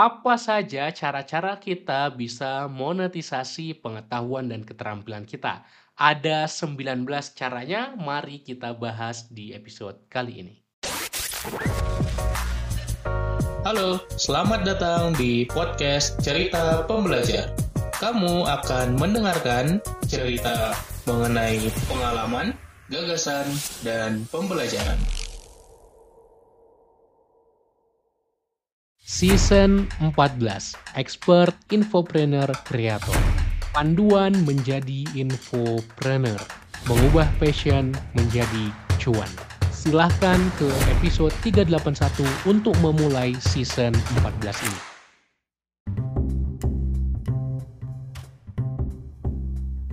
Apa saja cara-cara kita bisa monetisasi pengetahuan dan keterampilan kita? Ada 19 caranya, mari kita bahas di episode kali ini. Halo, selamat datang di podcast Cerita Pembelajar. Kamu akan mendengarkan cerita mengenai pengalaman, gagasan, dan pembelajaran. Season 14, Expert Infopreneur Creator. Panduan menjadi infopreneur. Mengubah passion menjadi cuan. Silahkan ke episode 381 untuk memulai season 14 ini.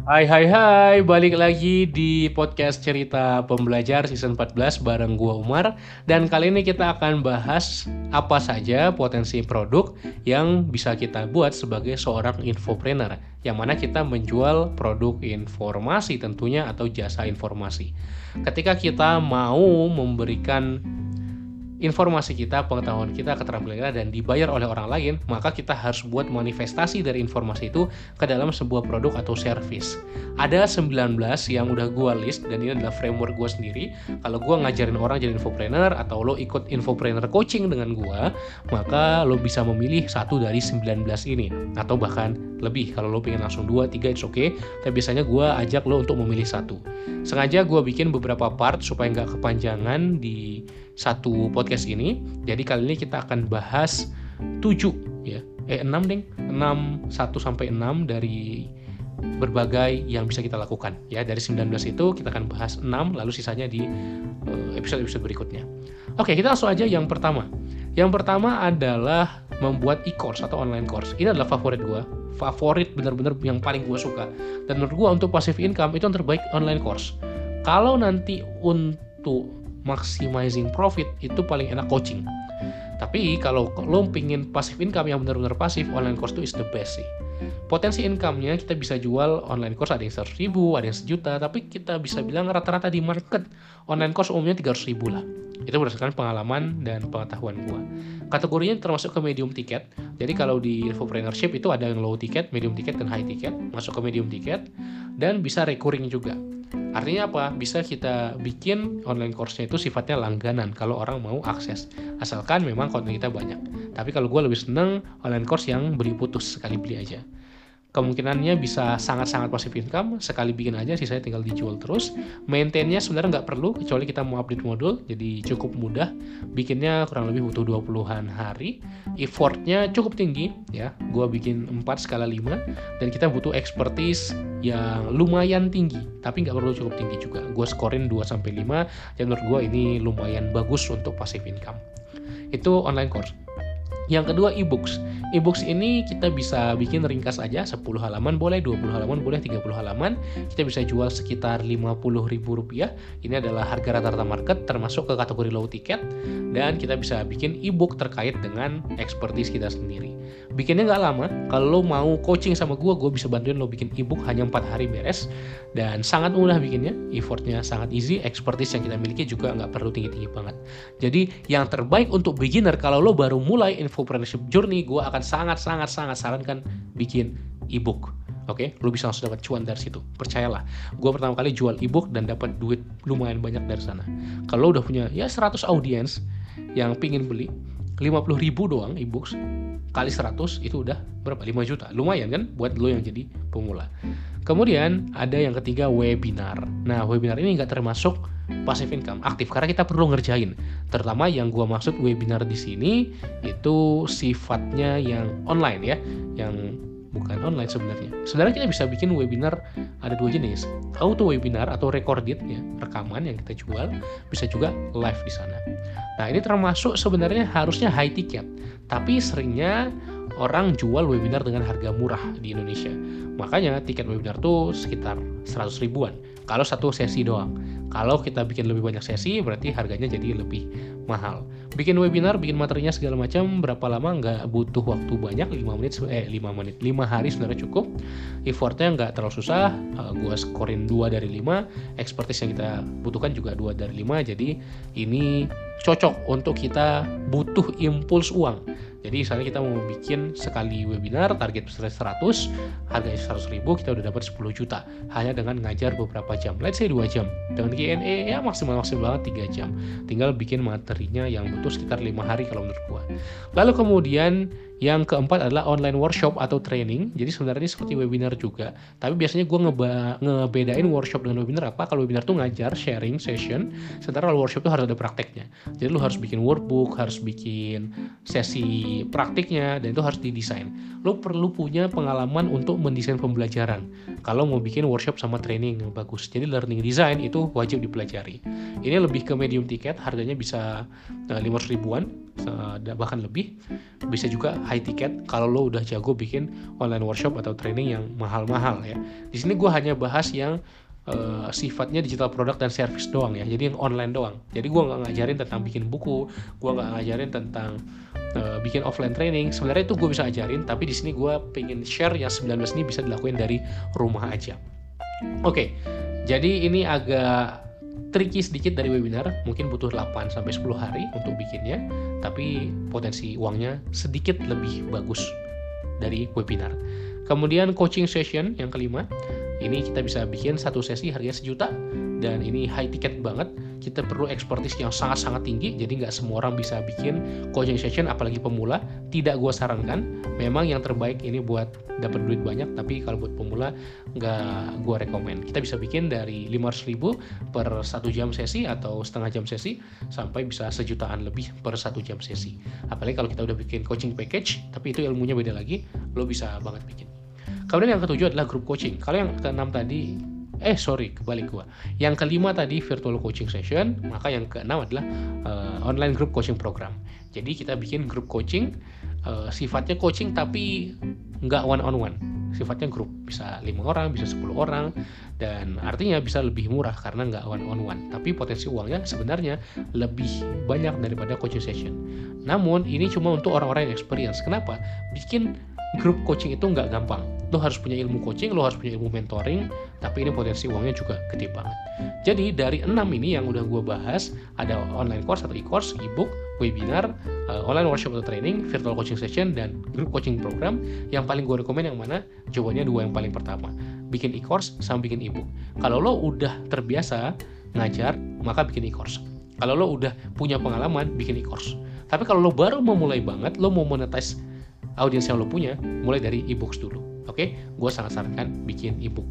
Hai hai hai, balik lagi di podcast cerita pembelajar season 14 bareng gua Umar. Dan kali ini kita akan bahas apa saja potensi produk yang bisa kita buat sebagai seorang infopreneur. Yang mana kita menjual produk informasi tentunya atau jasa informasi. Ketika kita mau memberikan informasi kita, pengetahuan kita, keterampilan kita dan dibayar oleh orang lain, maka kita harus buat manifestasi dari informasi itu ke dalam sebuah produk atau service. Ada 19 yang udah gua list dan ini adalah framework gua sendiri. Kalau gua ngajarin orang jadi infopreneur atau lo ikut infopreneur coaching dengan gua, maka lo bisa memilih satu dari 19 ini atau bahkan lebih. Kalau lo pengen langsung 2, 3 it's okay. Tapi biasanya gua ajak lo untuk memilih satu. Sengaja gua bikin beberapa part supaya nggak kepanjangan di satu podcast ini. Jadi kali ini kita akan bahas 7 ya. Eh 6 deng. 6 1 sampai 6 dari berbagai yang bisa kita lakukan ya. Dari 19 itu kita akan bahas 6 lalu sisanya di eh, episode-episode berikutnya. Oke, kita langsung aja yang pertama. Yang pertama adalah membuat e-course atau online course. Ini adalah favorit gue, favorit bener-bener yang paling gue suka. Dan menurut gue untuk passive income itu yang terbaik online course. Kalau nanti untuk maximizing profit itu paling enak coaching. Tapi kalau lo pingin passive income yang benar-benar pasif, online course itu is the best sih. Potensi income-nya kita bisa jual online course ada yang 100 ribu, ada yang sejuta, tapi kita bisa bilang rata-rata di market online course umumnya 300 ribu lah. Itu berdasarkan pengalaman dan pengetahuan gua. Kategorinya termasuk ke medium ticket. Jadi kalau di infopreneurship itu ada yang low ticket, medium ticket, dan high ticket. Masuk ke medium ticket dan bisa recurring juga. Artinya apa? Bisa kita bikin online course-nya itu sifatnya langganan kalau orang mau akses. Asalkan memang konten kita banyak. Tapi kalau gue lebih seneng online course yang beli putus sekali beli aja kemungkinannya bisa sangat-sangat positif income sekali bikin aja sih saya tinggal dijual terus. Maintainnya sebenarnya nggak perlu kecuali kita mau update modul jadi cukup mudah. Bikinnya kurang lebih butuh 20-an hari. Effortnya cukup tinggi ya. Gua bikin 4 skala 5 dan kita butuh expertise yang lumayan tinggi tapi nggak perlu cukup tinggi juga. Gue skorin 2 sampai 5 dan menurut gue ini lumayan bagus untuk passive income. Itu online course yang kedua e-books. E-books ini kita bisa bikin ringkas aja 10 halaman boleh, 20 halaman boleh, 30 halaman. Kita bisa jual sekitar Rp50.000. Ini adalah harga rata-rata market termasuk ke kategori low ticket dan kita bisa bikin e-book terkait dengan expertise kita sendiri. Bikinnya nggak lama. Kalau lo mau coaching sama gue, gue bisa bantuin lo bikin e-book hanya 4 hari beres dan sangat mudah bikinnya. Effortnya sangat easy, expertise yang kita miliki juga nggak perlu tinggi-tinggi banget. Jadi yang terbaik untuk beginner kalau lo baru mulai info infopreneurship journey, gue akan sangat-sangat-sangat sarankan bikin ebook. Oke, okay? lu bisa langsung dapat cuan dari situ. Percayalah, gue pertama kali jual ebook dan dapat duit lumayan banyak dari sana. Kalau udah punya ya 100 audiens yang pingin beli, 50 ribu doang ebooks kali 100 itu udah berapa? 5 juta. Lumayan kan buat lo yang jadi pemula. Kemudian ada yang ketiga webinar. Nah, webinar ini nggak termasuk passive income aktif karena kita perlu ngerjain. Terutama yang gua maksud webinar di sini itu sifatnya yang online ya, yang bukan online sebenarnya. Sebenarnya kita bisa bikin webinar ada dua jenis, auto webinar atau recorded ya, rekaman yang kita jual, bisa juga live di sana. Nah ini termasuk sebenarnya harusnya high ticket, tapi seringnya orang jual webinar dengan harga murah di Indonesia. Makanya tiket webinar tuh sekitar 100 ribuan kalau satu sesi doang. Kalau kita bikin lebih banyak sesi, berarti harganya jadi lebih mahal. Bikin webinar, bikin materinya segala macam, berapa lama nggak butuh waktu banyak, 5 menit, eh 5 menit, 5 hari sebenarnya cukup. Effortnya nggak terlalu susah, uh, gua skorin 2 dari 5, expertise yang kita butuhkan juga 2 dari 5, jadi ini cocok untuk kita butuh impuls uang Jadi misalnya kita mau bikin sekali webinar target besar 100, harganya 100 ribu kita udah dapat 10 juta hanya dengan ngajar beberapa jam. Let's say 2 jam. Dengan Q&A ya maksimal maksimal banget 3 jam. Tinggal bikin materinya yang butuh sekitar 5 hari kalau menurut gua. Lalu kemudian yang keempat adalah online workshop atau training. Jadi sebenarnya ini seperti webinar juga. Tapi biasanya gue ngeba ngebedain workshop dengan webinar apa? Kalau webinar tuh ngajar, sharing, session. Sementara kalau workshop tuh harus ada prakteknya. Jadi lu harus bikin workbook, harus bikin sesi praktiknya, dan itu harus didesain. Lu perlu punya pengalaman untuk mendesain pembelajaran. Kalau mau bikin workshop sama training yang bagus. Jadi learning design itu wajib dipelajari. Ini lebih ke medium tiket, harganya bisa 500 eh, ribuan, bahkan lebih. Bisa juga high ticket kalau lo udah jago bikin online workshop atau training yang mahal-mahal ya. Di sini gue hanya bahas yang uh, sifatnya digital product dan service doang ya. Jadi yang online doang. Jadi gue nggak ngajarin tentang bikin buku, gue nggak ngajarin tentang uh, bikin offline training. Sebenarnya itu gue bisa ajarin, tapi di sini gue pengen share yang 19 ini bisa dilakuin dari rumah aja. Oke, okay, jadi ini agak tricky sedikit dari webinar, mungkin butuh 8 sampai 10 hari untuk bikinnya, tapi potensi uangnya sedikit lebih bagus dari webinar. Kemudian coaching session yang kelima, ini kita bisa bikin satu sesi harganya sejuta dan ini high ticket banget. Kita perlu ekspertis yang sangat-sangat tinggi jadi nggak semua orang bisa bikin coaching session apalagi pemula. Tidak gue sarankan. Memang yang terbaik ini buat dapat duit banyak tapi kalau buat pemula nggak gue rekomend kita bisa bikin dari 500 ribu per satu jam sesi atau setengah jam sesi sampai bisa sejutaan lebih per satu jam sesi. Apalagi kalau kita udah bikin coaching package tapi itu ilmunya beda lagi lo bisa banget bikin kemudian yang ketujuh adalah grup coaching. Kalau yang keenam tadi eh sorry kebalik gua. Yang kelima tadi virtual coaching session maka yang keenam adalah uh, online group coaching program. Jadi kita bikin grup coaching uh, sifatnya coaching tapi nggak one on one sifatnya grup bisa lima orang bisa 10 orang dan artinya bisa lebih murah karena nggak one on one tapi potensi uangnya sebenarnya lebih banyak daripada coaching session. Namun ini cuma untuk orang-orang yang experience. Kenapa? Bikin grup coaching itu nggak gampang. Lo harus punya ilmu coaching, lo harus punya ilmu mentoring, tapi ini potensi uangnya juga gede banget. Jadi dari enam ini yang udah gue bahas, ada online course atau e-course, e-book, webinar, uh, online workshop atau training, virtual coaching session, dan grup coaching program. Yang paling gue rekomend yang mana? Jawabannya dua yang paling pertama. Bikin e-course sama bikin e-book. Kalau lo udah terbiasa ngajar, maka bikin e-course. Kalau lo udah punya pengalaman, bikin e-course. Tapi kalau lo baru memulai banget, lo mau monetize audiens yang lo punya mulai dari e-books dulu oke okay? gue sangat sarankan bikin e-book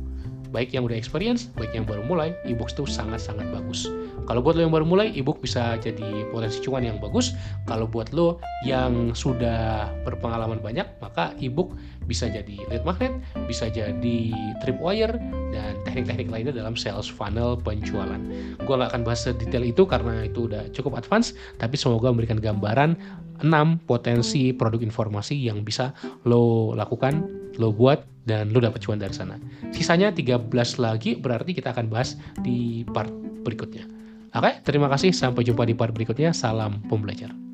baik yang udah experience, baik yang baru mulai, e-books itu sangat-sangat bagus. Kalau buat lo yang baru mulai, e-book bisa jadi potensi cuan yang bagus. Kalau buat lo yang sudah berpengalaman banyak, maka e-book bisa jadi lead magnet, bisa jadi tripwire, dan teknik-teknik lainnya dalam sales funnel penjualan. Gue nggak akan bahas detail itu karena itu udah cukup advance, tapi semoga memberikan gambaran 6 potensi produk informasi yang bisa lo lakukan, lo buat, dan lo dapat cuan dari sana. Sisanya 13 lagi berarti kita akan bahas di part berikutnya. Oke, terima kasih. Sampai jumpa di part berikutnya. Salam pembelajar.